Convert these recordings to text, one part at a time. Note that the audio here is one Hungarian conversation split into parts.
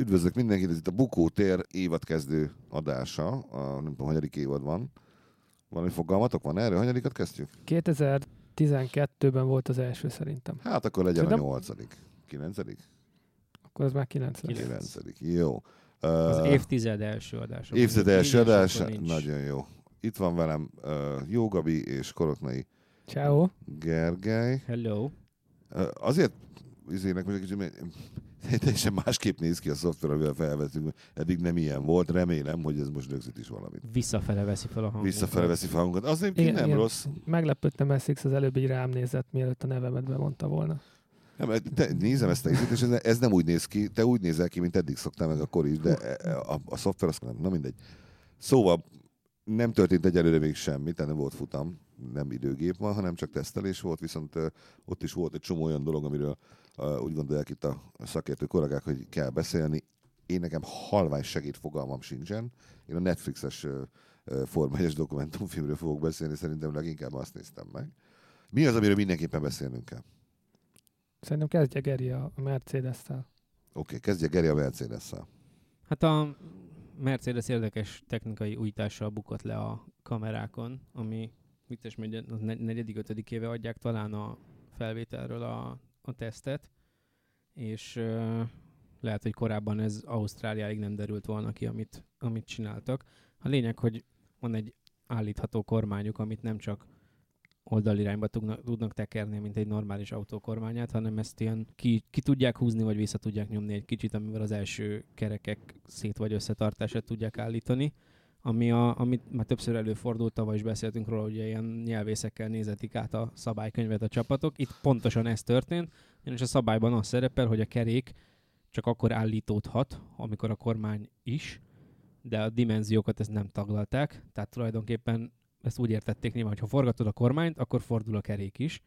Üdvözlök mindenkit, ez itt a Bukó tér évadkezdő adása. A, nem tudom, hanyadik évad van. Valami fogalmatok van erre? Hanyadikat kezdjük? 2012-ben volt az első szerintem. Hát akkor legyen Szerintem- a nyolcadik. Kilencedik? Akkor az már 90. Kilenc. Kilencedik. Jó. Az Ö, évtized első adása. évtized első akkor adás. nincs. Nagyon jó. Itt van velem uh, Jó Gabi és Koroknai Ciao. Gergely. Hello. Ö, Azért izének most egy kicsit, teljesen másképp néz ki a szoftver, amivel felvettünk. Eddig nem ilyen volt. Remélem, hogy ez most rögzít is valamit. Visszafele veszi fel a hangot. Visszafele veszi fel hangunkat. Az egyébként Igen, nem igen. rossz. Meglepődtem, Six az előbb így rám nézett, mielőtt a nevemet bemondta volna. Nem, te, nézem ezt a és ez, ez nem úgy néz ki, te úgy nézel ki, mint eddig szoktál meg akkor is, de a, a, a szoftver azt nem, na mindegy. Szóval nem történt egyelőre még semmi, tehát nem volt futam, nem időgép van, hanem csak tesztelés volt, viszont ott is volt egy csomó olyan dolog, amiről úgy gondolják itt a szakértő kollégák, hogy kell beszélni. Én nekem halvány segít fogalmam sincsen. Én a Netflixes uh, formályos dokumentumfilmről fogok beszélni, szerintem leginkább azt néztem meg. Mi az, amiről mindenképpen beszélnünk kell? Szerintem kezdje Geri a Mercedes-tel. Oké, okay, kezdje Geri a Mercedes-szel. Hát a Mercedes érdekes technikai újítással bukott le a kamerákon, ami vicces, hogy a ne- negyedik, ötödik éve adják talán a felvételről a, a tesztet, és uh, lehet, hogy korábban ez Ausztráliáig nem derült volna ki, amit, amit csináltak. A lényeg, hogy van egy állítható kormányuk, amit nem csak oldalirányba tudnak, tudnak tekerni, mint egy normális autó kormányát, hanem ezt ilyen ki, ki tudják húzni, vagy vissza tudják nyomni egy kicsit, amivel az első kerekek szét vagy összetartását tudják állítani. Ami a, amit már többször előfordult, tavaly is beszéltünk róla, hogy ilyen nyelvészekkel nézetik át a szabálykönyvet a csapatok. Itt pontosan ez történt, és a szabályban az szerepel, hogy a kerék csak akkor állítódhat, amikor a kormány is, de a dimenziókat ezt nem taglalták, tehát tulajdonképpen ezt úgy értették nyilván, hogy ha forgatod a kormányt, akkor fordul a kerék is.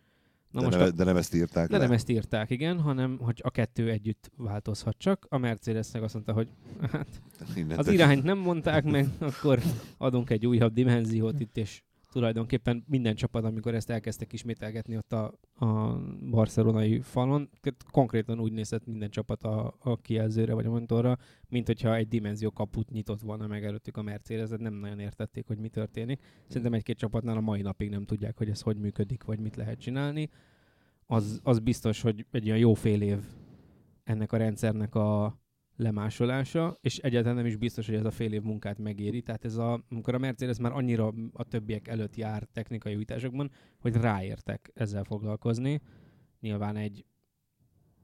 Na De, most nem, a, de nem ezt írták de le. nem ezt írták, igen, hanem hogy a kettő együtt változhat csak. A Mercedes meg azt mondta, hogy hát Innentől- az irányt nem mondták meg, akkor adunk egy újabb dimenziót itt, és tulajdonképpen minden csapat, amikor ezt elkezdtek ismételgetni ott a, a barcelonai falon, konkrétan úgy nézett minden csapat a, a kijelzőre vagy a monitorra, mint hogyha egy dimenzió kaput nyitott volna meg előttük a Mercedes, tehát nem nagyon értették, hogy mi történik. Szerintem egy-két csapatnál a mai napig nem tudják, hogy ez hogy működik, vagy mit lehet csinálni. Az, az biztos, hogy egy olyan jó fél év ennek a rendszernek a lemásolása, és egyáltalán nem is biztos, hogy ez a fél év munkát megéri. Tehát ez a, amikor a Mercedes már annyira a többiek előtt jár technikai újításokban, hogy ráértek ezzel foglalkozni. Nyilván egy,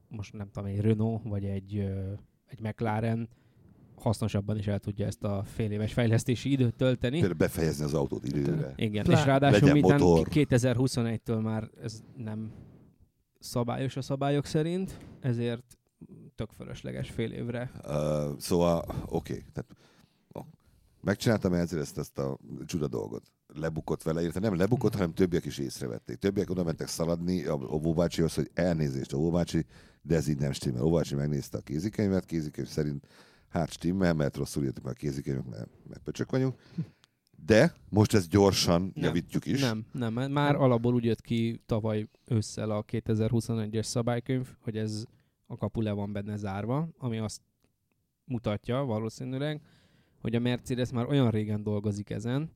most nem tudom, egy Renault, vagy egy, egy McLaren hasznosabban is el tudja ezt a fél éves fejlesztési időt tölteni. Például befejezni az autót időre. Igen, Plá- és ráadásul miután motor. 2021-től már ez nem szabályos a szabályok szerint, ezért tök fölösleges fél évre. Uh, szóval, oké. Okay, tehát oh, megcsinálta a Mercedes ezt a csuda dolgot. Lebukott vele, illetve nem lebukott, hanem többiek is észrevették. Többiek oda mentek szaladni a, a Óbácsihoz, hogy elnézést a Óbácsi, de ez így nem stimmel. Óbácsi megnézte a kézikönyvet, kézikönyv szerint hát stimmel, mert rosszul írtuk meg a kézikönyvet, mert, mert pöcsök vagyunk. De most ezt gyorsan Nem, javítjuk is. Nem, nem, már alapból úgy jött ki tavaly ősszel a 2021-es szabálykönyv, hogy ez a kapu le van benne zárva, ami azt mutatja valószínűleg, hogy a Mercedes már olyan régen dolgozik ezen,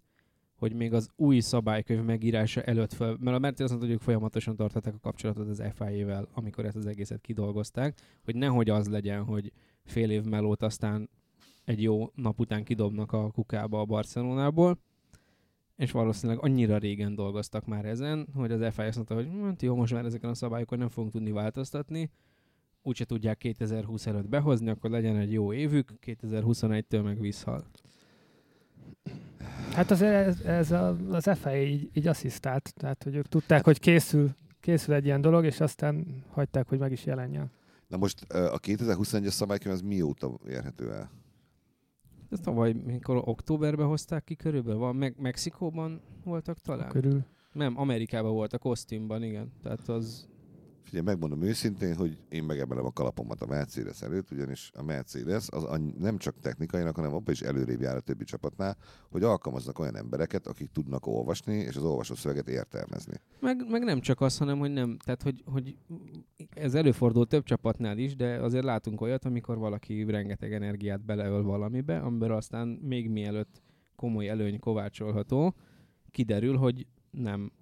hogy még az új szabálykönyv megírása előtt fel, mert a Mercedes mondta, hogy folyamatosan tartották a kapcsolatot az FIA-vel, amikor ezt az egészet kidolgozták, hogy nehogy az legyen, hogy fél év melót aztán egy jó nap után kidobnak a kukába a Barcelonából, és valószínűleg annyira régen dolgoztak már ezen, hogy az FIA azt mondta, hogy hát jó, most már ezeken a szabályokon nem fogunk tudni változtatni, úgyse tudják 2020 előtt behozni, akkor legyen egy jó évük, 2021-től meg visszhal. Hát az, ez, ez a, az FIA így, így asszisztált, tehát hogy ők tudták, hogy készül, készül egy ilyen dolog, és aztán hagyták, hogy meg is jelenjen. Na most a 2021-es szabálykönyv az mióta érhető el? Ez tavaly, mikor októberben hozták ki körülbelül, van meg Mexikóban voltak talán? Körül. Nem, Amerikában volt a kosztümban, igen. Tehát az Figyelj, megmondom őszintén, hogy én megemelem a kalapomat a Mercedes előtt, ugyanis a Mercedes az nem csak technikainak, hanem abban is előrébb jár a többi csapatnál, hogy alkalmaznak olyan embereket, akik tudnak olvasni, és az olvasó szöveget értelmezni. Meg, meg nem csak az, hanem hogy nem, tehát hogy, hogy ez előfordul több csapatnál is, de azért látunk olyat, amikor valaki rengeteg energiát beleöl valamibe, amiből aztán még mielőtt komoly előny kovácsolható, kiderül, hogy nem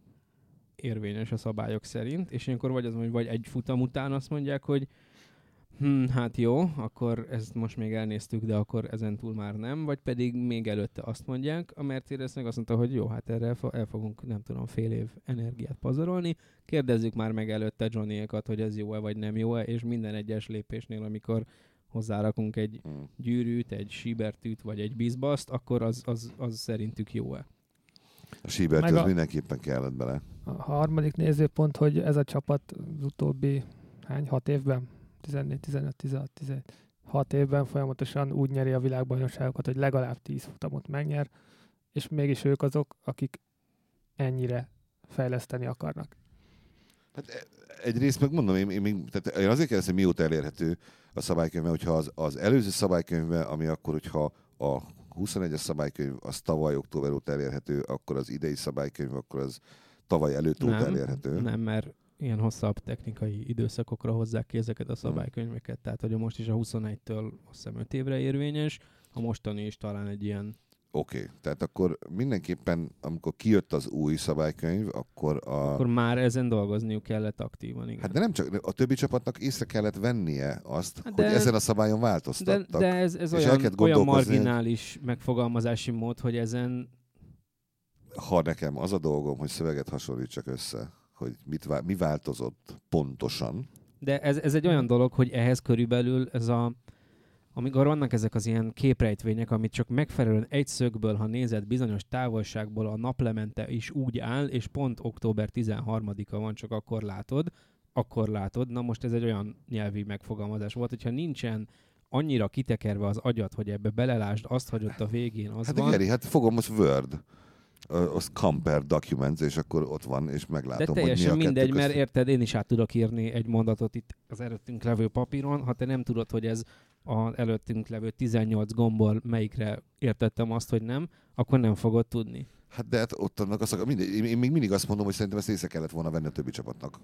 érvényes a szabályok szerint, és ilyenkor vagy az, hogy vagy egy futam után azt mondják, hogy hm, hát jó, akkor ezt most még elnéztük, de akkor ezen túl már nem, vagy pedig még előtte azt mondják, a Mercedes meg azt mondta, hogy jó, hát erre el fogunk, nem tudom, fél év energiát pazarolni, kérdezzük már meg előtte johnny hogy ez jó-e vagy nem jó-e, és minden egyes lépésnél, amikor hozzárakunk egy hmm. gyűrűt, egy síbertűt, vagy egy bizbaszt, akkor az, az, az szerintük jó-e. A síbertű az a... mindenképpen kellett bele. A harmadik nézőpont, hogy ez a csapat az utóbbi hány, hat évben 14, 15, 16, 17, 6 évben folyamatosan úgy nyeri a világbajnokságokat, hogy legalább 10 futamot megnyer, és mégis ők azok, akik ennyire fejleszteni akarnak. Hát e, egyrészt meg mondom, én, én, még, tehát én azért kérdezem, mióta elérhető a szabálykönyve, hogyha az, az előző szabálykönyve, ami akkor, hogyha a 21-es szabálykönyv az tavaly október óta elérhető, akkor az idei szabálykönyv, akkor az tavaly előtt óta elérhető. Nem, mert ilyen hosszabb technikai időszakokra hozzák ki ezeket a szabálykönyveket. Tehát, hogy most is a 21-től azt hiszem 5 évre érvényes, a mostani is talán egy ilyen Oké, okay. tehát akkor mindenképpen, amikor kijött az új szabálykönyv, akkor a... Akkor már ezen dolgozniuk kellett aktívan, igen. Hát de nem csak, a többi csapatnak észre kellett vennie azt, hát de, hogy ezen a szabályon változtattak. De, de ez, ez olyan, olyan marginális megfogalmazási mód, hogy ezen... Ha nekem az a dolgom, hogy szöveget hasonlítsak össze, hogy mit, mi változott pontosan. De ez, ez egy olyan dolog, hogy ehhez körülbelül ez a amikor vannak ezek az ilyen képrejtvények, amit csak megfelelően egy szögből, ha nézed bizonyos távolságból a naplemente is úgy áll, és pont október 13-a van, csak akkor látod, akkor látod. Na most ez egy olyan nyelvi megfogalmazás volt, hogyha nincsen annyira kitekerve az agyat, hogy ebbe belelásd azt, hogy ott a végén az hát van. Geri, hát fogom most Word az compare documents, és akkor ott van, és meglátom, De teljesen hogy mi a mindegy, mert érted, én is át tudok írni egy mondatot itt az előttünk levő papíron, ha te nem tudod, hogy ez az előttünk levő 18 gombbal melyikre értettem azt, hogy nem, akkor nem fogod tudni. Hát de hát ott annak az, mindegy, én, én még mindig azt mondom, hogy szerintem ezt észre kellett volna venni a többi csapatnak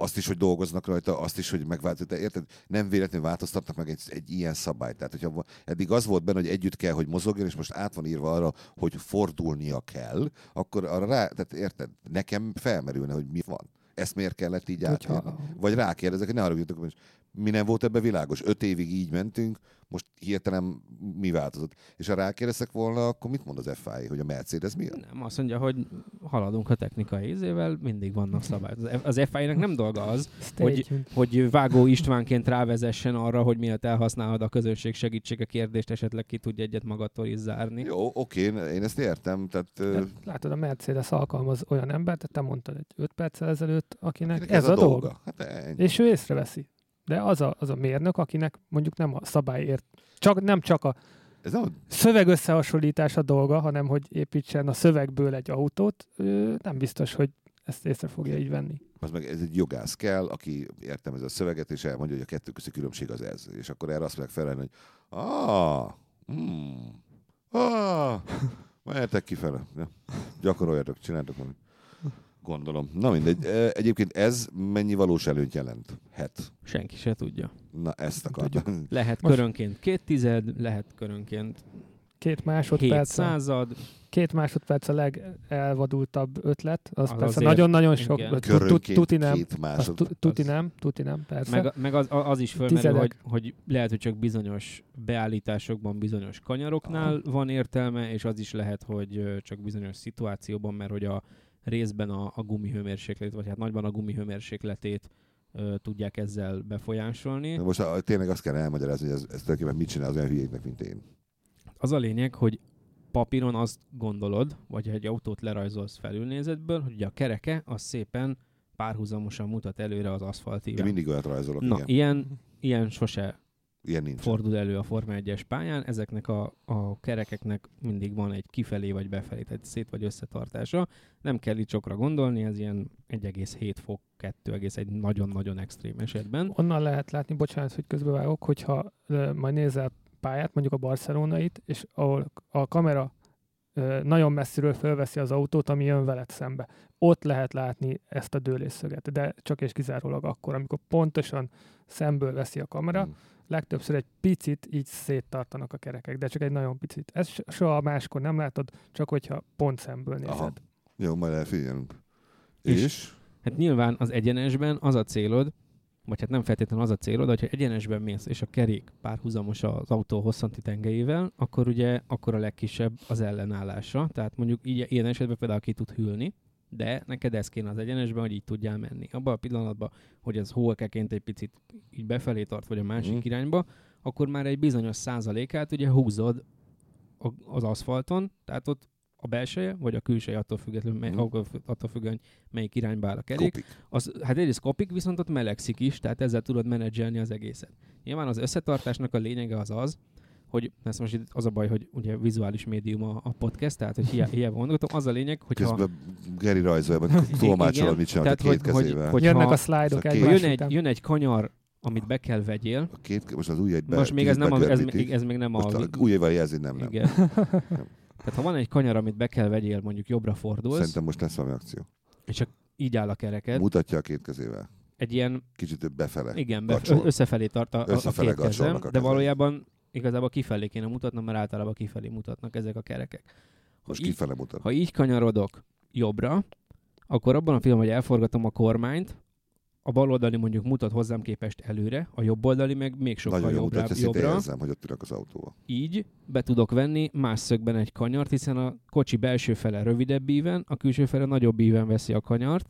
azt is, hogy dolgoznak rajta, azt is, hogy megváltozott. Érted? Nem véletlenül változtatnak meg egy, egy ilyen szabályt. Tehát, hogyha eddig az volt benne, hogy együtt kell, hogy mozogjon, és most át van írva arra, hogy fordulnia kell, akkor arra rá, tehát érted? Nekem felmerülne, hogy mi van. Ezt miért kellett így át? Vagy rákérdezek, hogy ne arra hogy mi nem volt ebbe világos. Öt évig így mentünk, most hirtelen mi változott. És ha rákérdezek volna, akkor mit mond az FI, hogy a Mercedes mi? Nem, azt mondja, hogy haladunk a technikai ízével, mindig vannak szabályok. Az FI-nek nem dolga az, hogy, hogy Vágó Istvánként rávezessen arra, hogy miért elhasználod a közönség segítsége kérdést, esetleg ki tudja egyet magadtól is zárni. Jó, oké, én ezt értem. Tehát, De, látod, a Mercedes alkalmaz olyan embert, te mondtad egy 5 perccel ezelőtt, akinek, akinek ez, ez a, a dolga. dolga. Hát és ő észreveszi de az a, az a mérnök, akinek mondjuk nem a szabályért, csak, nem csak a ez a szöveg összehasonlítás a dolga, hanem hogy építsen a szövegből egy autót, nem biztos, hogy ezt észre fogja így venni. Az meg ez egy jogász kell, aki értem ez a szöveget, és elmondja, hogy a kettő közti különbség az ez. És akkor erre azt mondják felelni, hogy ah, hmm, ah, mehetek kifele. Ja. Gyakoroljatok, csináltok valamit. Gondolom. Na mindegy. Egyébként ez mennyi valós előnyt jelent? Het. Senki se tudja. Na ezt akartam. Lehet Most körönként két tized, lehet körönként két másodperc. század. Két másodperc a legelvadultabb ötlet. Az, az persze nagyon-nagyon sok. Tuti nem. Tuti nem, tuti nem, persze. Meg, meg az, az is fölmerül, hogy, hogy lehet, hogy csak bizonyos beállításokban, bizonyos kanyaroknál Aha. van értelme, és az is lehet, hogy csak bizonyos szituációban, mert hogy a részben a, a gumihőmérsékletét, vagy hát nagyban a gumihőmérsékletét ö, tudják ezzel befolyásolni. De most a, tényleg azt kell elmagyarázni, hogy ez, ez tulajdonképpen mit csinál az olyan hülyéknek, mint én. Az a lényeg, hogy papíron azt gondolod, vagy egy autót lerajzolsz felülnézetből, hogy a kereke az szépen párhuzamosan mutat előre az aszfaltíven. Én mindig olyat rajzolok, Na, igen. Ilyen, ilyen sose Ilyen nincs. fordul elő a Forma 1-es pályán. Ezeknek a, a kerekeknek mindig van egy kifelé vagy befelé, tehát szét vagy összetartása. Nem kell itt sokra gondolni, ez ilyen 1,7 fok, 2, egy nagyon-nagyon extrém esetben. Onnan lehet látni, bocsánat, hogy közbevágok, hogyha majd nézel pályát, mondjuk a barcelonait, és ahol a kamera nagyon messziről fölveszi az autót, ami jön veled szembe. Ott lehet látni ezt a dőlésszöget, de csak és kizárólag akkor, amikor pontosan szemből veszi a kamera, hmm. Legtöbbször egy picit így széttartanak a kerekek, de csak egy nagyon picit. Ez soha máskor nem látod, csak hogyha pont szemből nézed. Aha. Jó, majd elfigyelünk. És? és? Hát nyilván az egyenesben az a célod, vagy hát nem feltétlenül az a célod, hogyha egyenesben mész, és a kerék párhuzamos az autó hosszanti tengelyével, akkor ugye akkor a legkisebb az ellenállása. Tehát mondjuk így, ilyen esetben például ki tud hűlni, de neked ez kéne az egyenesben, hogy így tudjál menni. Abban a pillanatban, hogy ez hókeként egy picit így befelé tart, vagy a másik mm. irányba, akkor már egy bizonyos százalékát ugye húzod az aszfalton, tehát ott a belseje, vagy a külseje, attól függetlenül, mely, mm. attól függően, melyik irányba áll a kerék. Kopik. Az, hát egyrészt kopik, viszont ott melegszik is, tehát ezzel tudod menedzselni az egészet. Nyilván az összetartásnak a lényege az az, hogy ez most itt az a baj, hogy ugye vizuális médium a, a podcast, tehát hogy hiába, hiába gondoltam, az a lényeg, hogy Közben ha... Geri rajzolja, meg tolmácsolod, mit csinál, tehát, két hogy, kezével. Hogy, Jönnek a szlájdok szóval jön egy, jön egy kanyar, amit be kell vegyél. A két, most az ujjaid be, Most még ez, nem a, ez, még, ez még nem most a... Ujjaival jelzi, nem, nem. Igen. nem. Tehát ha van egy kanyar, amit be kell vegyél, mondjuk jobbra fordulsz. Szerintem most lesz valami akció. És csak így áll a kereked. Mutatja a két kezével. Egy ilyen... Kicsit több befele. Igen, bef- összefelé tart a, összefele a két kezem, a de valójában igazából kifelé kéne mutatnom, mert általában kifelé mutatnak ezek a kerekek. Ha Most így, kifele mutat. Ha így kanyarodok jobbra, akkor abban a pillanatban, hogy elforgatom a kormányt, a bal oldali mondjuk mutat hozzám képest előre, a jobb oldali meg még sokkal Nagyon jobbra. Nagyon jobbra. érzem, hogy ott ülök az autóval. Így be tudok venni más szögben egy kanyart, hiszen a kocsi belső fele rövidebb íven, a külső fele nagyobb íven veszi a kanyart.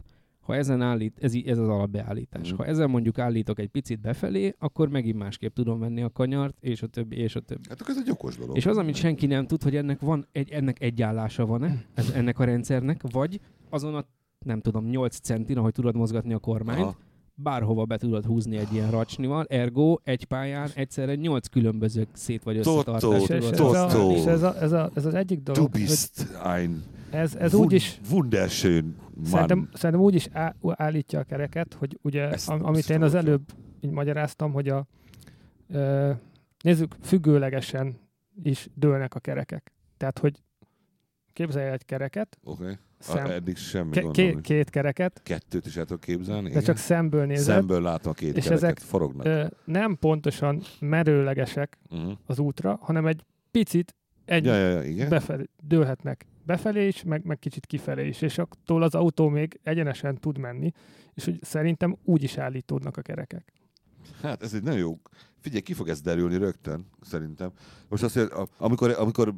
Ha ezen állít, ez, ez az alapbeállítás. Mm. Ha ezen mondjuk állítok egy picit befelé, akkor megint másképp tudom venni a kanyart, és a többi, és a többi. Hát akkor ez egy okos dolog. És az, amit senki nem tud, hogy ennek van egy, ennek egy állása van-e, ez, ennek a rendszernek, vagy azon a nem tudom, 8 centin, ahogy tudod mozgatni a kormányt, Aha bárhova be tudod húzni egy ilyen racsnival, ergo egy pályán egyszerre nyolc különböző szét vagy összetartás. És, és, ez, a, és ez, a, ez, a, ez az egyik dolog. Du bist ein ez, ez úgy is... Wunderschön Szerintem, szerintem úgy is állítja a kereket, hogy ugye, Ezt am, amit én az előbb így magyaráztam, hogy a ö, nézzük, függőlegesen is dőlnek a kerekek. Tehát, hogy képzelj egy kereket, okay. Szem... A, eddig semmi Ke- két, két kereket. Kettőt is el tudok képzelni. De igen. csak szemből nézed. Szemből látom a két és kereket, ezek forognak. Ö, nem pontosan merőlegesek uh-huh. az útra, hanem egy picit egy ja, ja, ja, igen. Befelé, dőlhetnek befelé is, meg, meg kicsit kifelé is, és attól az autó még egyenesen tud menni, és hogy szerintem úgy is állítódnak a kerekek. Hát ez egy nagyon jó Figyelj, ki fog ez derülni rögtön, szerintem. Most azt, hogy amikor, amikor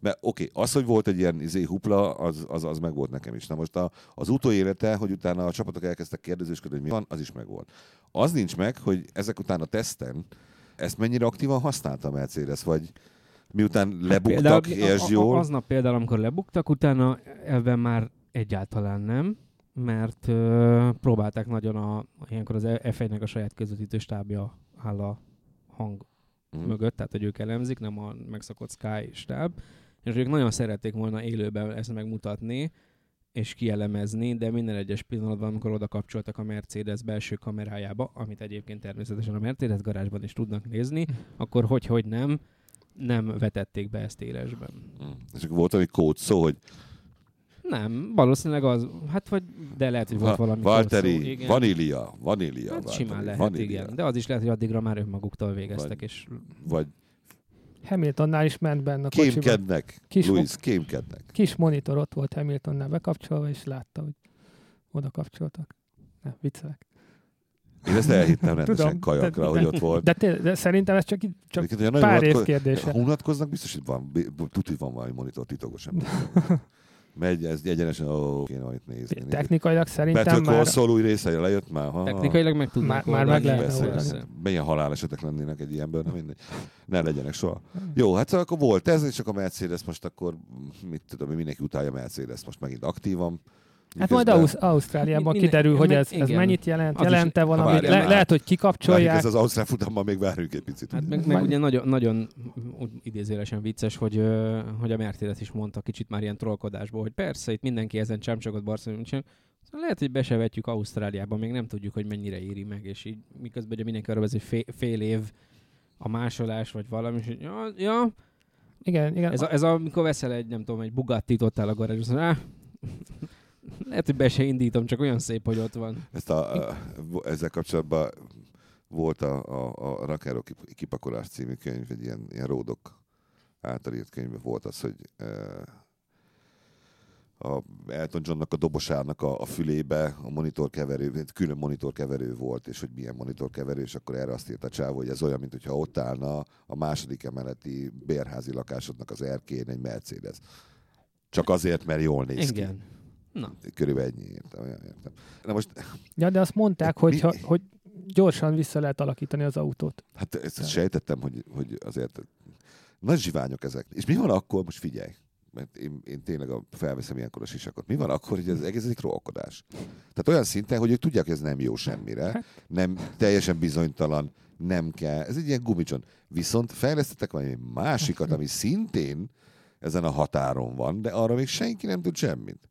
mert oké, okay, az, hogy volt egy ilyen izé, hupla, az, az, az meg volt nekem is. Na most a, az utóélete, hogy utána a csapatok elkezdtek kérdezősködni, hogy mi van, az is meg volt. Az nincs meg, hogy ezek után a teszten ezt mennyire aktívan használta a Mercedes, vagy miután hát lebuktak, például, és jól. Aznap például, amikor lebuktak, utána ebben már egyáltalán nem, mert ö, próbálták nagyon a, ilyenkor az F1-nek a saját közvetítő stábja áll a hang mm. mögött, tehát hogy ők elemzik, nem a megszokott Sky stáb, és ők nagyon szerették volna élőben ezt megmutatni, és kielemezni, de minden egyes pillanatban, amikor oda kapcsoltak a Mercedes belső kamerájába, amit egyébként természetesen a Mercedes garázsban is tudnak nézni, akkor hogy-hogy nem, nem vetették be ezt élesben. Mm. És akkor volt egy kód szó, hogy nem, valószínűleg az, hát vagy, de lehet, hogy volt Va- valami Valtteri, igen. vanília, vanília. Hát simán lehet, vanília. igen. De az is lehet, hogy addigra már önmaguktól végeztek, vagy, és... Vagy Hamiltonnál is ment benne a Kémkednek, kis Louis, kémkednek. Kis monitor ott volt Hamiltonnál bekapcsolva, és látta, hogy oda kapcsoltak. Ne, viccelek. Én ezt elhittem rendesen Tudom, kajakra, de, hogy ott volt. De, de, de szerintem ez csak, csak pár év kérdése. Ha unatkoznak, biztos, hogy van, tudja, hogy van valami monitor titokosan. megy, ez egyenesen, ó, kéne valamit nézni. Technikailag szerintem Better már... Call új része lejött már. Ha, Technikailag meg tudnak Már, már meg lehet Milyen halálesetek lennének egy ilyenből, nem mindegy. Ne legyenek soha. Jó, hát szóval akkor volt ez, és csak a Mercedes most akkor, mit tudom, mindenki utálja Mercedes most megint aktívan. Hát majd Ausz- Ausztráliában Minden, kiderül, hogy ez, ez mennyit jelent, jelente valami, le, lehet, hogy kikapcsolják. Ez az Ausztrál futamban még várjuk egy picit. Hát meg, meg ugye nagyon, nagyon idézőjelesen vicces, hogy, hogy a Mercedes is mondta kicsit már ilyen trollkodásból, hogy persze, itt mindenki ezen csámcsogott Barcelona, szóval lehet, hogy besevetjük Ausztráliában, még nem tudjuk, hogy mennyire éri meg, és így miközben ugye mindenki arra hogy fél, fél év a másolás, vagy valami, és ja, ja Igen, igen. Ez, a, ez a, amikor veszel egy, nem tudom, egy Bugatti-t ott áll a garázsban, ah, lehet, hogy be se indítom, csak olyan szép, hogy ott van. Ezt a, a, ezzel kapcsolatban volt a, a, a Rakáró kipakolás című könyv, egy ilyen, ilyen ródok által írt könyv volt az, hogy e, a Elton Johnnak a dobosának a, a fülébe a monitorkeverő, külön monitorkeverő volt, és hogy milyen monitorkeverő, és akkor erre azt írta a csávó, hogy ez olyan, mint hogyha ott állna a második emeleti bérházi lakásodnak az erkén egy Mercedes. Csak azért, mert jól néz Igen. ki. Na. Körülbelül ennyi értem. Olyan értem. Na most... Ja, de azt mondták, hogy, ha, hogy gyorsan vissza lehet alakítani az autót. Hát ezt sejtettem, hogy, hogy azért nagy zsiványok ezek. És mi van akkor, most figyelj, mert én, én tényleg a, felveszem ilyenkor a sisakot. Mi van akkor, hogy ez egész egy trollkodás? Tehát olyan szinten, hogy ők tudják, hogy ez nem jó semmire, hát- nem teljesen bizonytalan, nem kell. Ez egy ilyen gumicson. Viszont fejlesztettek valami másikat, ami szintén ezen a határon van, de arra még senki nem tud semmit.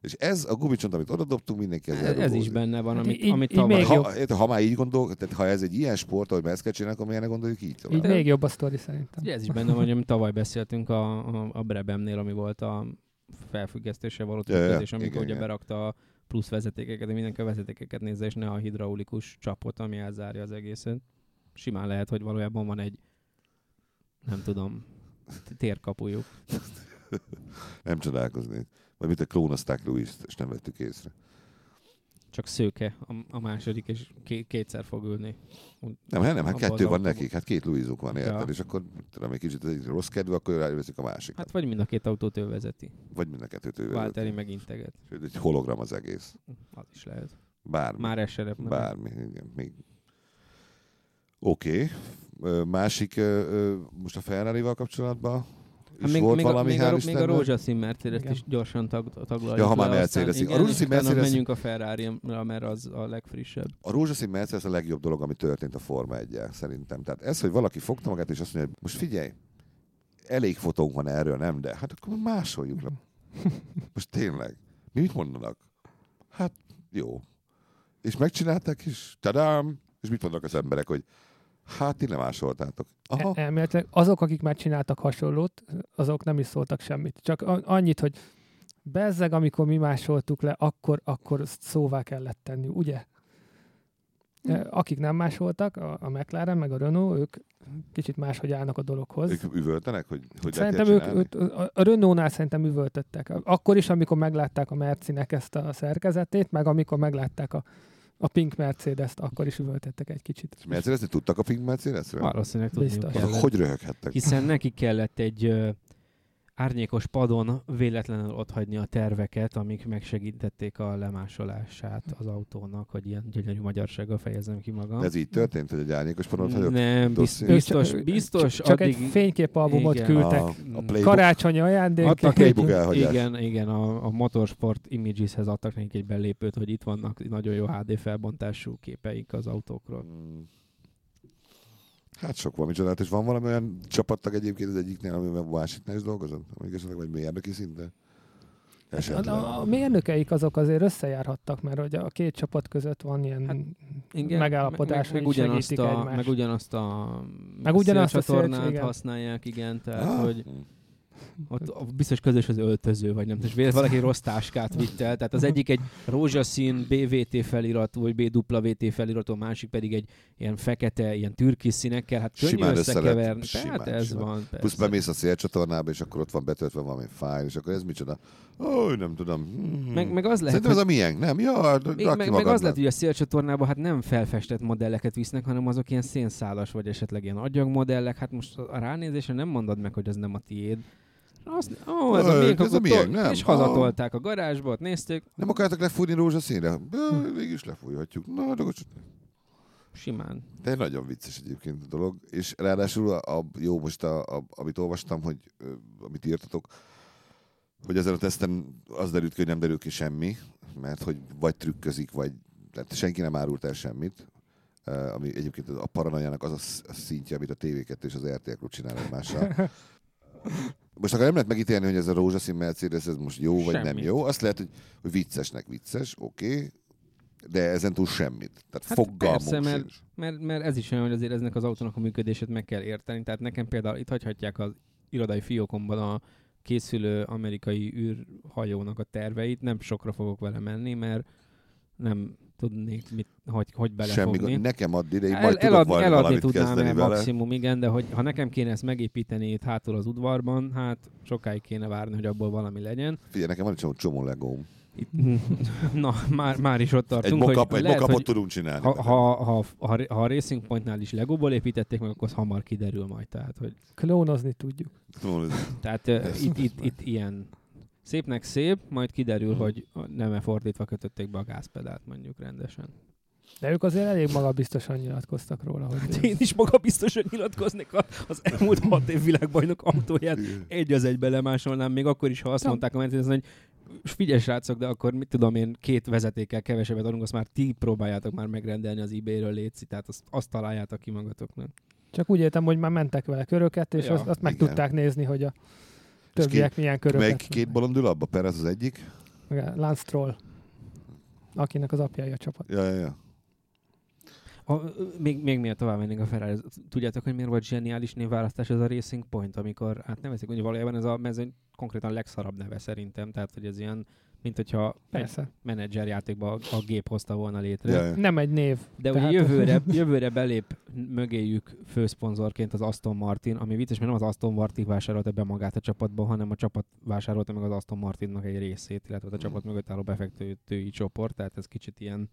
És ez a gumicsont, amit oda dobtunk, mindenki ez Ez is benne van, amit, így, amit így tavaly... Ha, ha, már így gondol, tehát ha ez egy ilyen sport, ahogy ezt kell csinálni, akkor miért ne gondoljuk így tovább? Így még jobb a sztori szerintem. Ugye ez is benne van, hogy tavaly beszéltünk a, a, a Brebemnél, ami volt a felfüggesztése való trükködés, amikor igen, ugye igen. berakta a plusz vezetékeket, de mindenki a vezetékeket nézze, és ne a hidraulikus csapot, ami elzárja az egészet. Simán lehet, hogy valójában van egy, nem tudom, térkapujuk. nem csodálkozni. Vagy mit a klónozták louis és nem vettük észre. Csak szőke a, a második, és ké, kétszer fog ülni. Nem, hát nem, hát kettő van nekik, hát két Louisuk van, érted? Ja. És akkor tudom, egy kicsit rossz kedve, akkor ráveszik a másikat. Hát vagy mind a két autót ő vezeti. Vagy mind a kettőt ő vezeti. Valtteri meg integet. Sőt, egy hologram az egész. Az is lehet. Bármi. Már se Bármi, igen. Még... Oké. Okay. Másik, most a Ferrari-val kapcsolatban Hát még, volt még, valami, még, a, még a rózsaszín mercedes is gyorsan tag, taglaljuk Ja, ha már mercedes A rózsaszín Mercedes... menjünk a ferrari mert az a legfrissebb. A rózsaszín Mercedes a legjobb dolog, ami történt a Forma 1 szerintem. Tehát ez, hogy valaki fogta magát, és azt mondja, hogy most figyelj, elég fotónk van erről, nem? De hát akkor másoljuk le. Most tényleg. Mi mit mondanak? Hát jó. És megcsinálták, és tadám! És mit mondanak az emberek, hogy Hát ti lemásoltátok. Aha. E- elméletileg azok, akik már csináltak hasonlót, azok nem is szóltak semmit. Csak annyit, hogy bezzeg, amikor mi másoltuk le, akkor, akkor szóvá kellett tenni, ugye? Hm. Akik nem másoltak, a, a McLaren meg a Renault, ők kicsit máshogy állnak a dologhoz. Ők üvöltenek, hogy, hogy Szerintem ők, ők, a Renault-nál szerintem üvöltöttek. Akkor is, amikor meglátták a Mercinek ezt a szerkezetét, meg amikor meglátták a a Pink Mercedes-t akkor is üvöltettek egy kicsit. És mercedes tudtak a Pink Mercedes-ről? Valószínűleg tudniuk. Hogy röhöghettek? Hiszen neki kellett egy árnyékos padon véletlenül otthagyni a terveket, amik megsegítették a lemásolását az autónak, hogy ilyen gyönyörű magyarsággal fejezem ki magam. Ez így történt, hogy egy árnyékos padon hagyott? Nem, biztos, biztos, biztos Csak addig... egy fényképalbumot igen. küldtek. A, a playbook. Karácsonyi ajándék. Adtak egy, igen, igen, a, a Motorsport Images-hez adtak nekik egy belépőt, hogy itt vannak nagyon jó HD felbontású képeik az autókról. Hmm. Hát sok van, micsoda. És van valami olyan csapattag egyébként az egyiknél, amivel másiknál is dolgozott? Amíg esetleg vagy mérnöki szinten? A, a, a mérnökeik azok azért összejárhattak, mert hogy a két csapat között van ilyen hát, igen, megállapodás, meg, meg, meg, ugyanazt a, egymást. meg ugyanazt a meg ugyanazt a szélcsatornát használják, igen, tehát ah. hogy ott biztos közös az öltöző, vagy nem. És valaki rossz táskát vitt el. Tehát az egyik egy rózsaszín BVT feliratú, vagy BWT feliratú, a másik pedig egy ilyen fekete, ilyen türkis színekkel. Hát könnyű simán összekeverni. Tehát ez simán. van. Persze. Plusz bemész a szélcsatornába, és akkor ott van betöltve valami fájl, és akkor ez micsoda? Ó, nem tudom. Hmm. Meg, meg az lehet, Szerintem ez a miénk, nem? Ja, meg, meg, az lehet, hogy a szélcsatornában hát nem felfestett modelleket visznek, hanem azok ilyen szénszálas, vagy esetleg ilyen agyagmodellek. Hát most a ránézésre nem mondod meg, hogy ez nem a tiéd. Azt, ó, ez a miénk, ez a miénk, nem? És hazatolták a garázsba, ott nézték. Nem akartak lefújni rózsaszínre? Végig lefújhatjuk. Na, de Simán. De nagyon vicces egyébként a dolog. És ráadásul a, a jó, most a, a, amit olvastam, hogy amit írtatok, hogy ezen a teszten az derült ki, hogy nem derül ki semmi, mert hogy vagy trükközik, vagy tehát senki nem árult el semmit, ami egyébként a paranoiának az a szintje, amit a TV2 és az RTL csinál egymással. most akkor nem lehet megítélni, hogy ez a rózsaszín Mercedes ez most jó vagy semmit. nem jó. Azt lehet, hogy, hogy viccesnek vicces, oké, okay, de ezen túl semmit. Tehát hát fogalmunk persze, mert, mert, mert, ez is olyan, hogy azért eznek az autónak a működését meg kell érteni. Tehát nekem például itt hagyhatják az irodai fiókomban a készülő amerikai űrhajónak a terveit, nem sokra fogok vele menni, mert nem tudnék, mit, hogy, hogy belefogni. Semmi, nekem addig, ide, majd El, tudok eladni, eladni tudnám el vele. maximum, igen, de hogy ha nekem kéne ezt megépíteni itt hátul az udvarban, hát sokáig kéne várni, hogy abból valami legyen. Figyelj, nekem van egy csomó legóm. Na, már, már is ott tartunk, egy mokap, hogy egy lehet, hogy tudunk csinálni. Ha, ha, ha, ha, ha a Racing Pointnál is Legóból építették meg, akkor az hamar kiderül majd. Tehát, hogy... Klónozni tudjuk. Klónozni. Tehát uh, itt, itt, itt ilyen szépnek szép, majd kiderül, hmm. hogy nem fordítva kötötték be a gázpedált mondjuk rendesen. De ők azért elég magabiztosan nyilatkoztak róla. Hogy hát én is magabiztosan nyilatkoznék az elmúlt hat év világbajnok autóját egy az egybe lemásolnám, még akkor is, ha azt mondták a Mercedes, hogy figyelj srácok, de akkor mit tudom én, két vezetékkel kevesebbet adunk, azt már ti próbáljátok már megrendelni az eBay-ről létszi, tehát azt, azt találjátok ki magatoknak. Csak úgy értem, hogy már mentek vele köröket, és ja, azt, azt meg tudták nézni, hogy a többiek milyen köröket. Melyik két bolond ül abba? Perez az egyik? Lance Stroll, akinek az apja a csapat. Ja, ja, ja. A, még, még miért tovább mennénk a Ferrari, tudjátok, hogy miért volt zseniális névválasztás ez a Racing Point, amikor hát nevezik, hogy valójában ez a mezőny konkrétan legszarabb neve szerintem, tehát hogy ez ilyen, mint hogyha Persze. egy menedzser játékba a, a gép hozta volna létre. Ja, Nem egy név. De tehát... ugye jövőre, jövőre belép mögéjük főszponzorként az Aston Martin, ami vicces, mert nem az Aston Martin vásárolta be magát a csapatba, hanem a csapat vásárolta meg az Aston Martinnak egy részét, illetve a csapat mögött álló befektetői csoport, tehát ez kicsit ilyen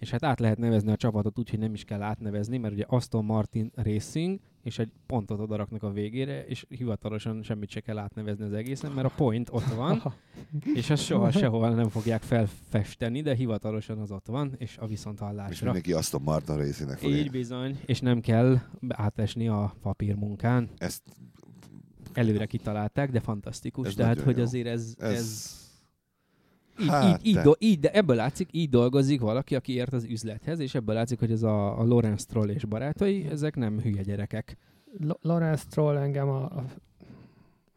és hát át lehet nevezni a csapatot úgy, hogy nem is kell átnevezni, mert ugye Aston Martin Racing, és egy pontot odaraknak a végére, és hivatalosan semmit se kell átnevezni az egészen, mert a point ott van, és azt soha sehol nem fogják felfesteni, de hivatalosan az ott van, és a viszonthallásra. És mindenki Aston Martin részének Így bizony, és nem kell átesni a papírmunkán. Ezt előre kitalálták, de fantasztikus. Ez Tehát, hogy jó. azért ez, ez, ez így, hát, így, így, do, így, de ebből látszik, így dolgozik valaki, aki ért az üzlethez, és ebből látszik, hogy ez a, a Lorenz Troll és barátai, ezek nem hülye gyerekek. L- Lorenz Troll engem a, a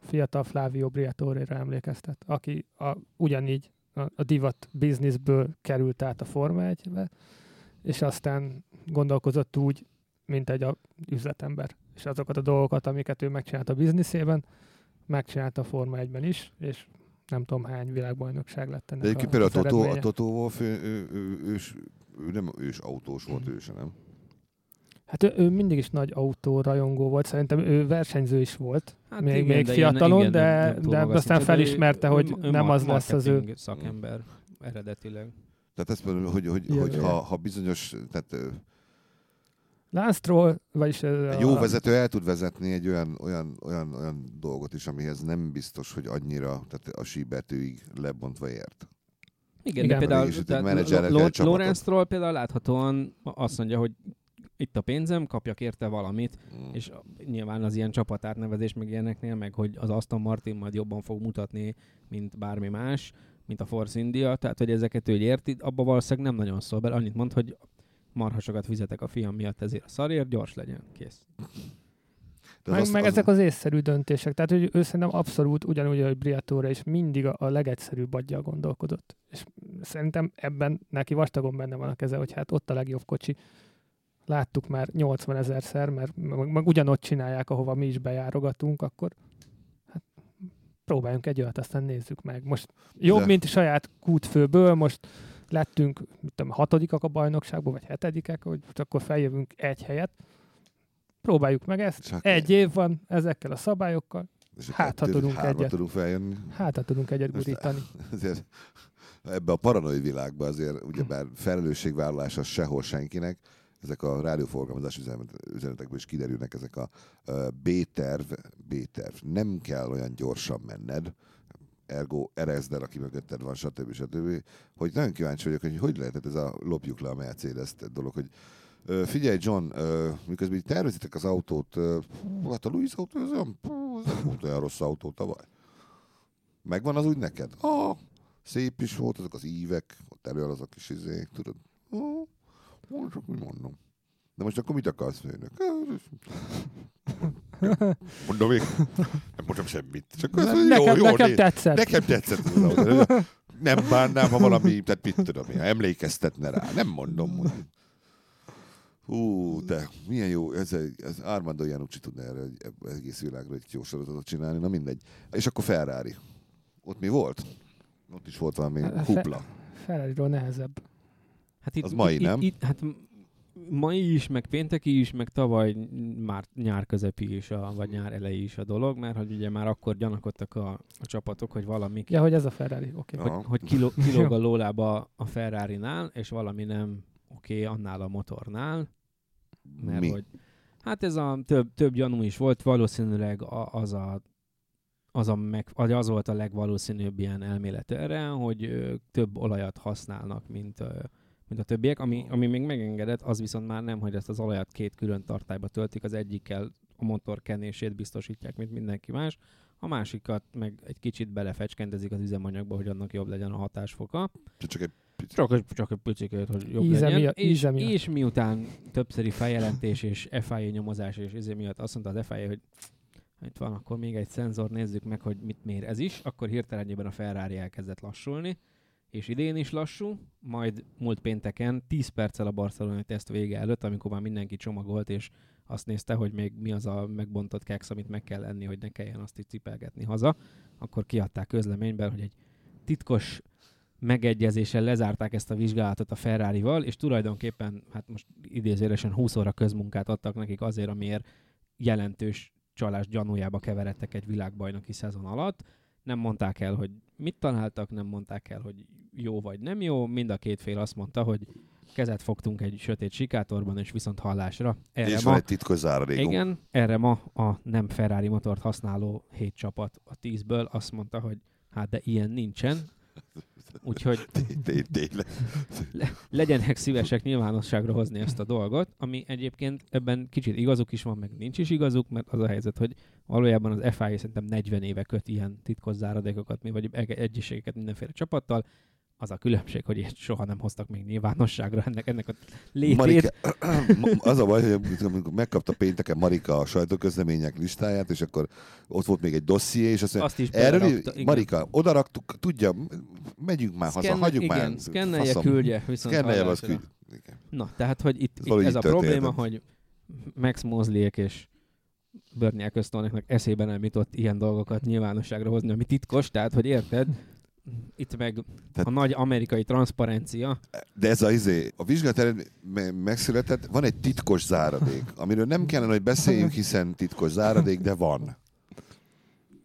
fiatal Flavio Briatore-ra emlékeztet, aki a, ugyanígy a, a divat bizniszből került át a Forma 1 és aztán gondolkozott úgy, mint egy a üzletember. És azokat a dolgokat, amiket ő megcsinált a bizniszében, megcsinálta a Forma 1-ben is, és nem tudom hány világbajnokság lett ennek De a, például a Totó, a Totó Wolf, ő, ő, ő, ő, ő, nem ős autós volt, ő sem, nem? Hát ő, ő mindig is nagy autórajongó volt, szerintem ő versenyző is volt, hát még, igen, még fiatalon, igen, de, nem, nem de aztán felismerte, hogy ő, ő nem az lesz az ő... szakember eredetileg. Tehát ezt mondom, hogy, hogy, hogy ha, ha bizonyos, tehát Lance vagyis... Egy jó vezető el tud vezetni egy olyan, olyan, olyan, olyan dolgot is, amihez nem biztos, hogy annyira, tehát a síbetőig lebontva ért. Igen, Igen. de például Lorenz Stroll például láthatóan azt mondja, hogy itt a pénzem, kapjak érte valamit, mm. és nyilván az ilyen csapatátnevezés meg ilyeneknél, meg hogy az Aston Martin majd jobban fog mutatni, mint bármi más, mint a Force India, tehát hogy ezeket ő érti, abba valószínűleg nem nagyon szól, mert annyit mond, hogy marhasokat fizetek a fiam miatt, ezért a szarért gyors legyen. Kész. De meg, az, meg az... ezek az észszerű döntések. Tehát, hogy ő szerintem abszolút ugyanúgy, hogy Briatore is mindig a, a legegyszerűbb adja gondolkodott. És szerintem ebben neki vastagon benne van a keze, hogy hát ott a legjobb kocsi. Láttuk már 80 ezerszer, mert meg, meg ugyanott csinálják, ahova mi is bejárogatunk, akkor hát próbáljunk egy olyat, aztán nézzük meg. Most jobb, De... mint saját kútfőből, most lettünk, mit tudom, hatodikak a bajnokságban, vagy hetedikek, hogy akkor feljövünk egy helyet. Próbáljuk meg ezt. Csak egy év van ezekkel a szabályokkal. Hát, ha tudunk egyet. tudunk feljönni. Hát, ha tudunk egyet gurítani. Azért ebbe a paranoi világban azért ugyebár felelősségvállalás az sehol senkinek, ezek a rádióforgalmazás üzenetekből is kiderülnek, ezek a B-terv, B-terv. Nem kell olyan gyorsan menned, ergo erezd aki mögötted van, stb. stb. Hogy nagyon kíváncsi vagyok, hogy hogy lehetett ez a lopjuk le a mercedes dolog, hogy figyelj John, miközben így tervezitek az autót, hát a Louis autó, ez olyan, ez nem volt olyan rossz autó tavaly. Megvan az úgy neked? Ah, szép is volt, azok az ívek, ott elő az a kis izék, tudod? Ah, csak úgy mondom. De most akkor mit akarsz, főnök? Mondom még, nem mondom semmit. Csak az, ne, nekem, jó, nekem tetszett. Nekem tetszett az autó. Nem bánnám, ha valami, tehát mit tudom, ha emlékeztetne rá. Nem mondom. Mondom. Hú, de milyen jó, ez, ez Armando Janucci tudna erre egy, egész világra egy jó sorozatot csinálni, na mindegy. És akkor Ferrari. Ott mi volt? Ott is volt valami kupla. Ferrari-ról nehezebb. Hát itt, az mai, itt, nem? Itt, hát mai is, meg pénteki is, meg tavaly már nyár közepi is, a, vagy nyár elejé is a dolog, mert hogy ugye már akkor gyanakodtak a, a csapatok, hogy valami... Ja, hogy ez a Ferrari, oké. Okay. Hogy, hogy kiló, kilóg a lólába a Ferrari-nál, és valami nem oké okay, annál a motornál, mert Mi? hogy... Hát ez a több, több gyanú is volt, valószínűleg az a az, a meg, az volt a legvalószínűbb ilyen elmélet erre, hogy ö, több olajat használnak, mint, ö, mint a többiek. Ami, ami még megengedett, az viszont már nem, hogy ezt az olajat két külön tartályba töltik, az egyikkel a motor kenését biztosítják, mint mindenki más, a másikat meg egy kicsit belefecskendezik az üzemanyagba, hogy annak jobb legyen a hatásfoka. Csak egy picit. Csak, csak egy picit, hogy jobb íze legyen. Miatt, és, miatt. és miután többszöri feljelentés és FIA nyomozás és izé miatt azt mondta az FIA, hogy itt van, akkor még egy szenzor, nézzük meg, hogy mit mér ez is, akkor hirtelenjében a Ferrari elkezdett lassulni, és idén is lassú, majd múlt pénteken 10 perccel a barcelonai teszt vége előtt, amikor már mindenki csomagolt, és azt nézte, hogy még mi az a megbontott keksz, amit meg kell enni, hogy ne kelljen azt itt cipelgetni haza, akkor kiadták közleményben, hogy egy titkos megegyezéssel lezárták ezt a vizsgálatot a Ferrari-val, és tulajdonképpen, hát most idézőresen 20 óra közmunkát adtak nekik azért, amiért jelentős csalás gyanújába keveredtek egy világbajnoki szezon alatt. Nem mondták el, hogy mit találtak, nem mondták el, hogy jó vagy nem jó. Mind a két fél azt mondta, hogy kezet fogtunk egy sötét sikátorban, és viszont hallásra. Erre és ma, van egy titkos záradékunk. Igen, erre ma a nem Ferrari motort használó hét csapat a tízből azt mondta, hogy hát de ilyen nincsen, Úgyhogy le, legyenek szívesek nyilvánosságra hozni ezt a dolgot, ami egyébként ebben kicsit igazuk is van, meg nincs is igazuk, mert az a helyzet, hogy valójában az FIA szerintem 40 éve köt ilyen titkos záradékokat, vagy egyiségeket mindenféle csapattal, az a különbség, hogy ilyet soha nem hoztak még nyilvánosságra ennek, ennek a létét. Marika, az a baj, hogy amikor megkapta pénteken Marika a sajtóközlemények listáját, és akkor ott volt még egy dosszié, és azt, azt is erről, igen. Marika, oda raktuk, tudja, megyünk már haza, hagyjuk igen, már. Szkennelje, küldje, Szkennelje, az küldje. Na, tehát, hogy itt, itt ez a probléma, hogy Max Mosleyek és Bernie Ecclestoneknak eszében nem jutott ilyen dolgokat nyilvánosságra hozni, ami titkos, tehát, hogy érted, itt meg Tehát, a nagy amerikai transzparencia. De ez a izé, a eredmény megszületett, van egy titkos záradék, amiről nem kellene, hogy beszéljünk, hiszen titkos záradék, de van.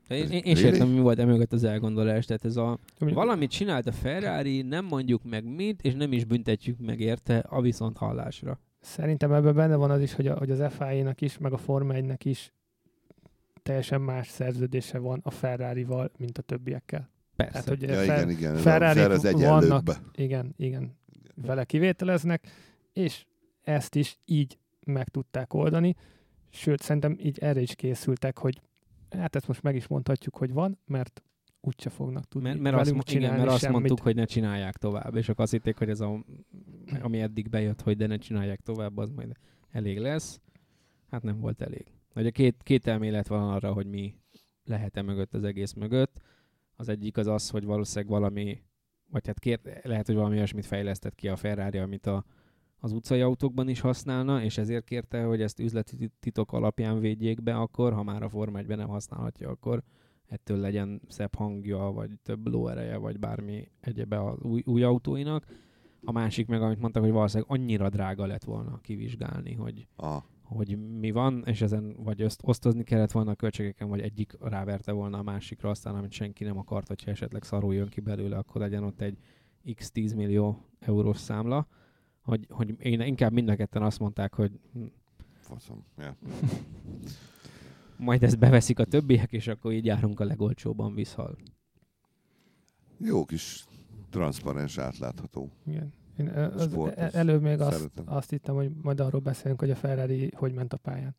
De én, én, én sem értem, mi volt emögött az elgondolás. Tehát ez a, valamit csinált a Ferrari, nem mondjuk meg mit, és nem is büntetjük meg érte a viszont hallásra. Szerintem ebben benne van az is, hogy, a, hogy az FIA-nak is, meg a Forma 1-nek is teljesen más szerződése van a Ferrari-val, mint a többiekkel. Persze. Tehát, hogy ja, igen, igen. Ferrari az vannak, igen, igen, vele kivételeznek, és ezt is így meg tudták oldani, sőt, szerintem így erre is készültek, hogy hát ezt most meg is mondhatjuk, hogy van, mert úgyse fognak tudni mert, mert velünk azt, igen, mert azt semmit. mondtuk, hogy ne csinálják tovább, és akkor azt hitték, hogy ez a, ami eddig bejött, hogy de ne csinálják tovább, az majd elég lesz. Hát nem volt elég. Ugye két, két elmélet van arra, hogy mi lehet-e mögött az egész mögött. Az egyik az az, hogy valószínűleg valami, vagy hát kér, lehet, hogy valami olyasmit fejlesztett ki a Ferrari, amit a, az utcai autókban is használna, és ezért kérte, hogy ezt üzleti titok alapján védjék be akkor, ha már a Forma 1 nem használhatja, akkor ettől legyen szebb hangja, vagy több lóereje, vagy bármi egyebe az új, új autóinak. A másik meg, amit mondtak, hogy valószínűleg annyira drága lett volna kivizsgálni, hogy, ah hogy mi van, és ezen vagy öszt, osztozni kellett volna a költségeken, vagy egyik ráverte volna a másikra, aztán amit senki nem akart, hogyha esetleg szarul jön ki belőle, akkor legyen ott egy x 10 millió eurós számla, hogy, hogy én inkább mind a ketten azt mondták, hogy hm, Faszom, yeah. majd ezt beveszik a többiek, és akkor így járunk a legolcsóban visszhal. Jó kis transzparens, átlátható. Igen. Én az sport, e- előbb még azt, azt hittem, hogy majd arról beszélünk, hogy a Ferrari hogy ment a pályán.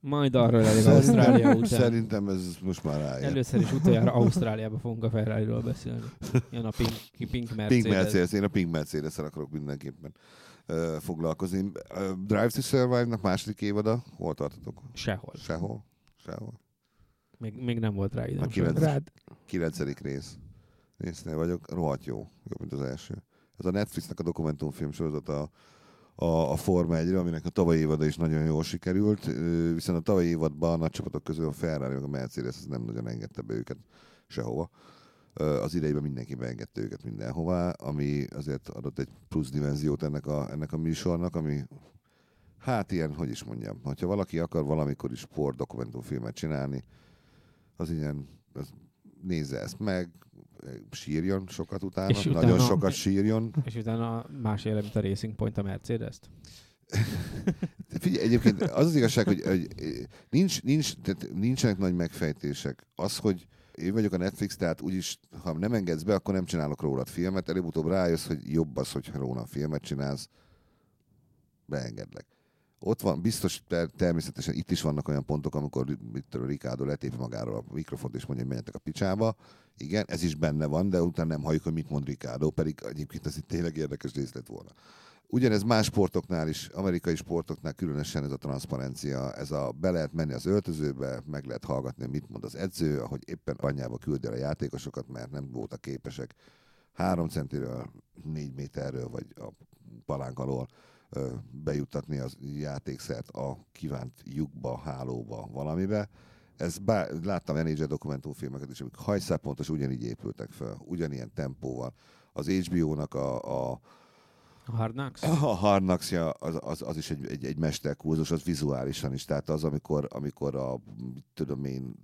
Majd arról elég Ausztrália után. Szerintem ez most már rájön. Először is utoljára Ausztráliába fogunk a Ferrari-ról beszélni. Jön a Pink, Pink Mercedes. Pink Mercedes. Én a Pink mercedes akarok mindenképpen uh, foglalkozni. Uh, Drive to Survive-nak második évada. Hol tartotok? Sehol. Sehol? Sehol. Még, még nem volt rá időm. A kilenc, kilencedik rész. Résznél vagyok. Rohadt jó. Jobb, mint az első. Ez a Netflixnek a dokumentumfilm sorozata a, a Forma 1 aminek a tavalyi évada is nagyon jól sikerült, viszont a tavalyi évadban a nagy csapatok közül a Ferrari meg a Mercedes nem nagyon engedte be őket sehova. Az idejében mindenki beengedte őket mindenhová, ami azért adott egy plusz dimenziót ennek a, ennek a műsornak, ami hát ilyen, hogy is mondjam, hogyha valaki akar valamikor is sport dokumentumfilmet csinálni, az ilyen, az nézze ezt meg, sírjon sokat utána, és nagyon utána, sokat sírjon. És utána más éle, mint a Racing Point a Mercedes-t? Figyelj, egyébként az az igazság, hogy, hogy nincs, nincs, tehát nincsenek nagy megfejtések. Az, hogy én vagyok a Netflix, tehát úgyis, ha nem engedsz be, akkor nem csinálok rólad filmet. Előbb-utóbb rájössz, hogy jobb az, hogyha róla filmet csinálsz, beengedlek. Ott van, biztos természetesen itt is vannak olyan pontok, amikor tudom, Ricardo letépi magáról a mikrofont, és mondja, hogy menjetek a picsába. Igen, ez is benne van, de utána nem halljuk, hogy mit mond Ricardo, pedig egyébként ez itt tényleg érdekes részlet volna. Ugyanez más sportoknál is, amerikai sportoknál különösen ez a transzparencia, ez a be lehet menni az öltözőbe, meg lehet hallgatni, mit mond az edző, ahogy éppen anyjába küldi a játékosokat, mert nem voltak képesek három centiről, négy méterről, vagy a palánk alól bejuttatni az játékszert a kívánt lyukba, hálóba, valamibe. Ez bár, láttam NHL dokumentumfilmeket is, amik hajszápontos ugyanígy épültek fel, ugyanilyen tempóval. Az HBO-nak a, a a Knocks? A Hard knocks az, az, az, is egy, egy, egy mesterkurzus, az vizuálisan is. Tehát az, amikor, amikor a, tudom én,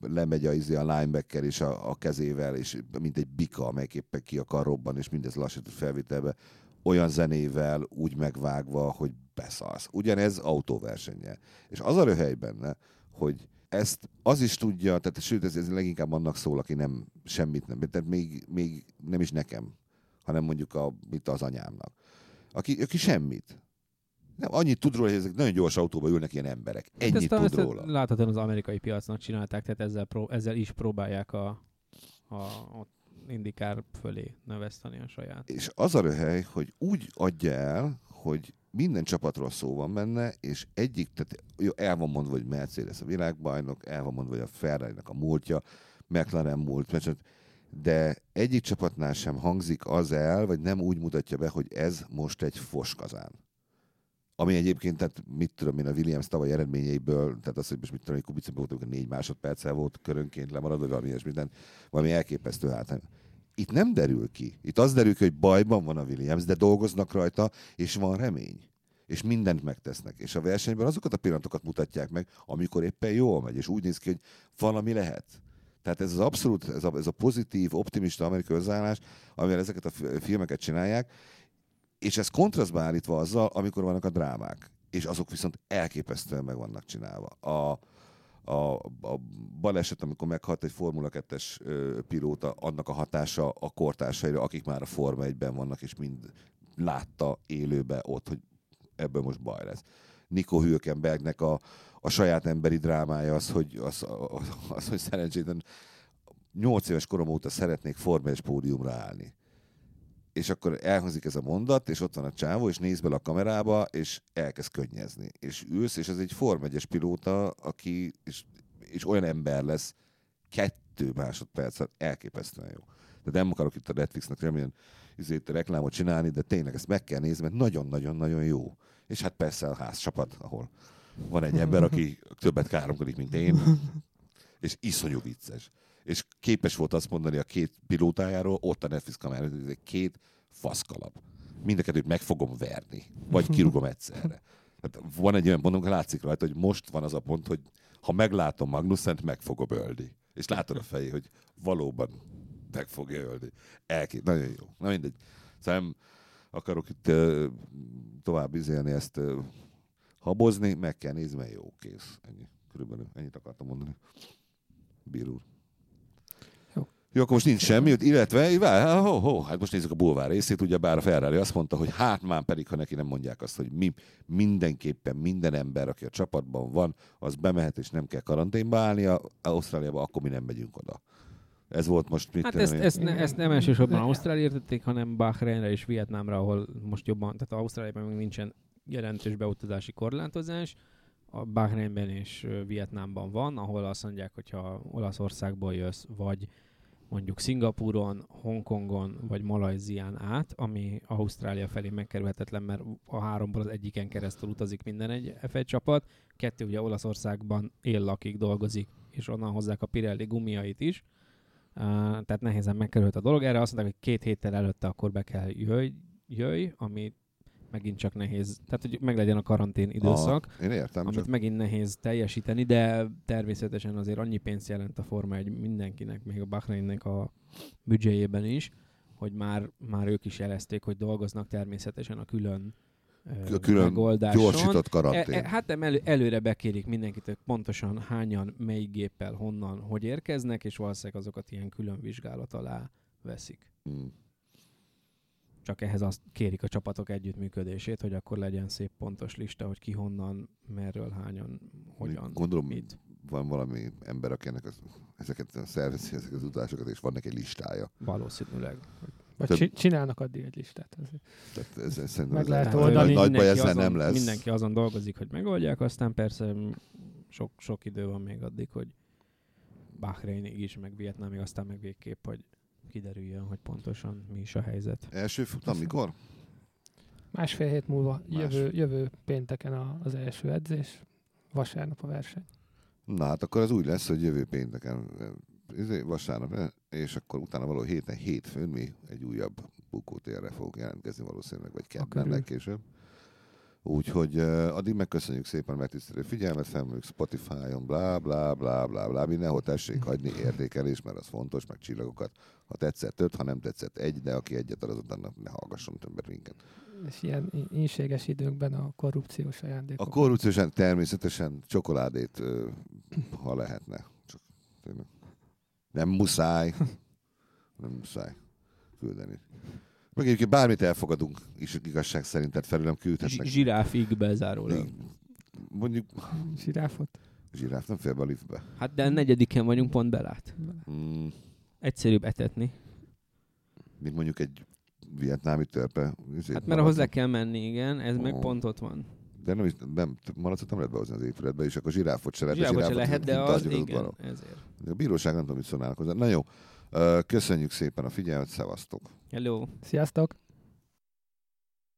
lemegy a, izé a linebacker és a, a kezével, és mint egy bika, amelyik éppen ki akar robban, és mindez lassított felvételbe, olyan zenével úgy megvágva, hogy beszalsz. Ugyanez autóversenye. És az a röhely benne, hogy ezt az is tudja, tehát sőt, ez, ez leginkább annak szól, aki nem semmit nem, tehát még, még nem is nekem, hanem mondjuk a, mit az anyámnak. Aki, aki semmit. Nem, annyit tud róla, hogy ezek nagyon gyors autóba ülnek ilyen emberek. Hát Ennyit hát tud róla. Láthatóan az amerikai piacnak csinálták, tehát ezzel, pró- ezzel is próbálják a, a, ott indikár fölé növeszteni a saját. És az a röhely, hogy úgy adja el, hogy minden csapatról szó van benne, és egyik, tehát jó, el van mondva, hogy Mercedes a világbajnok, el van mondva, hogy a ferrari a múltja, McLaren múlt, de egyik csapatnál sem hangzik az el, vagy nem úgy mutatja be, hogy ez most egy foskazán. Ami egyébként, tehát mit tudom én, a Williams tavaly eredményeiből, tehát az, hogy most mit tudom, hogy Kubica volt, négy másodperccel volt körönként lemarad, vagy valami ilyesmi, valami elképesztő hát. Itt nem derül ki. Itt az derül ki, hogy bajban van a Williams, de dolgoznak rajta, és van remény. És mindent megtesznek. És a versenyben azokat a pillanatokat mutatják meg, amikor éppen jól megy, és úgy néz ki, hogy valami lehet. Tehát ez az abszolút, ez a, ez a pozitív, optimista amerikai hozzáállás, amivel ezeket a filmeket csinálják, és ez kontrasztba állítva azzal, amikor vannak a drámák. És azok viszont elképesztően meg vannak csinálva. A, a, a baleset, amikor meghalt egy Formula 2-es pilóta, annak a hatása a kortársaira, akik már a Forma 1-ben vannak, és mind látta élőbe ott, hogy ebből most baj lesz. Nico Hülkenbergnek a, a saját emberi drámája az, hogy, az, az, az, hogy szerencsétlen 8 éves korom óta szeretnék Forma 1 pódiumra állni és akkor elhangzik ez a mondat, és ott van a csávó, és néz bele a kamerába, és elkezd könnyezni. És ülsz, és ez egy Form 1 pilóta, aki, és, és olyan ember lesz, kettő másodperc, elképesztően jó. De nem akarok itt a Netflixnek remélem izét, reklámot csinálni, de tényleg ezt meg kell nézni, mert nagyon-nagyon-nagyon jó. És hát persze a ház csapat, ahol van egy ember, aki többet káromkodik, mint én, és iszonyú vicces és képes volt azt mondani a két pilótájáról, ott a Netflix hogy ez egy két faszkalap. Mind a meg fogom verni, vagy kirúgom egyszerre. Hát van egy olyan pontunk, látszik rajta, hogy most van az a pont, hogy ha meglátom Magnuszent, meg fogom ölni. És látod a fejé, hogy valóban meg fogja ölni. Elkép, nagyon jó. Na mindegy. Szóval nem akarok itt uh, tovább izélni ezt uh, habozni, meg kell nézni, mert jó, kész. Ennyi. Körülbelül ennyit akartam mondani. Bíró jó, akkor most nincs semmi, illetve, vár, ho, ho, hát most nézzük a bulvár részét, ugye bár a Ferrari azt mondta, hogy hát már pedig, ha neki nem mondják azt, hogy mi mindenképpen minden ember, aki a csapatban van, az bemehet és nem kell karanténba állnia Ausztráliába, akkor mi nem megyünk oda. Ez volt most mit Hát ezt, ezt, ne, ezt nem elsősorban Ausztrália értették, hanem Bahreinre és Vietnámra, ahol most jobban, tehát Ausztráliában még nincsen jelentős beutazási korlátozás, a Bahreinben és Vietnámban van, ahol azt mondják, hogy ha Olaszországból jössz, vagy mondjuk Szingapúron, Hongkongon vagy Malajzián át, ami Ausztrália felé megkerülhetetlen, mert a háromból az egyiken keresztül utazik minden egy F1 csapat, kettő ugye Olaszországban él, lakik, dolgozik, és onnan hozzák a Pirelli gumiait is, uh, tehát nehézen megkerült a dolog. Erre azt mondták, hogy két héttel előtte akkor be kell jöjj, jöjj ami megint csak nehéz, tehát hogy meglegyen a karantén időszak, Aha, én értem, amit csak... megint nehéz teljesíteni, de természetesen azért annyi pénzt jelent a Forma egy mindenkinek, még a Bahreinnek a büdzséjében is, hogy már, már ők is jelezték, hogy dolgoznak természetesen a külön külön megoldáson. gyorsított karantén. E, e, hát nem, elő, előre bekérik mindenkit, hogy pontosan hányan, melyik géppel, honnan, hogy érkeznek, és valószínűleg azokat ilyen külön vizsgálat alá veszik. Hmm csak ehhez azt kérik a csapatok együttműködését, hogy akkor legyen szép pontos lista, hogy ki honnan, merről, hányan, hogyan, Gondolom, mit. van valami ember, aki ennek az, ezeket szervezi, ezeket az utazásokat, és van neki egy listája. Valószínűleg. Vagy Több... csinálnak addig egy listát. Tehát ez, ez meg lehet hát, oldani. Nagy baj ezzel nem lesz. Mindenki azon dolgozik, hogy megoldják, aztán persze sok, sok idő van még addig, hogy Bahrainig is, meg Vietnámig, aztán meg végképp, hogy kiderüljön, hogy pontosan mi is a helyzet. Első futam mikor? Másfél hét múlva, Más. jövő, jövő pénteken a, az első edzés, vasárnap a verseny. Na hát akkor az úgy lesz, hogy jövő pénteken izé, vasárnap, és akkor utána való héten, hétfőn mi egy újabb bukótérre fogunk jelentkezni valószínűleg, vagy ketten legkésőbb. Úgyhogy addig megköszönjük szépen a megtisztelő figyelmet, felmondjuk Spotify-on, blá, blá, blá, blá, blá, mindenhol tessék hagyni értékelés, mert az fontos, meg csillagokat. Ha tetszett öt, ha nem tetszett egy, de aki egyet ad, annak ne hallgasson többet minket. És ilyen inséges időkben a korrupciós ajándékok. A korrupciós természetesen csokoládét, ha lehetne. Csak, nem muszáj. Nem muszáj küldeni. Meg egyébként bármit elfogadunk, és igazság szerint, tehát felülem küldhetnek. Zsiráfig bezárólag. Mondjuk... Zsiráfot? Zsiráf nem fél be a liftbe. Hát de a negyediken vagyunk, pont belát. Mm. Egyszerűbb etetni. Mint mondjuk egy vietnámi törpe. Hát mert ahhoz le kell menni, igen, ez oh. meg pont ott van. De nem, nem malacot nem lehet behozni az épületbe, és akkor zsiráfot se lehet. Zsiráfot, zsiráfot se lehet, de az, igen, ezért. De a bíróság nem tudom, mit szólnálnak hozzá. Na jó, köszönjük szépen a figyelmet, szevasztok! Hello! Sziasztok!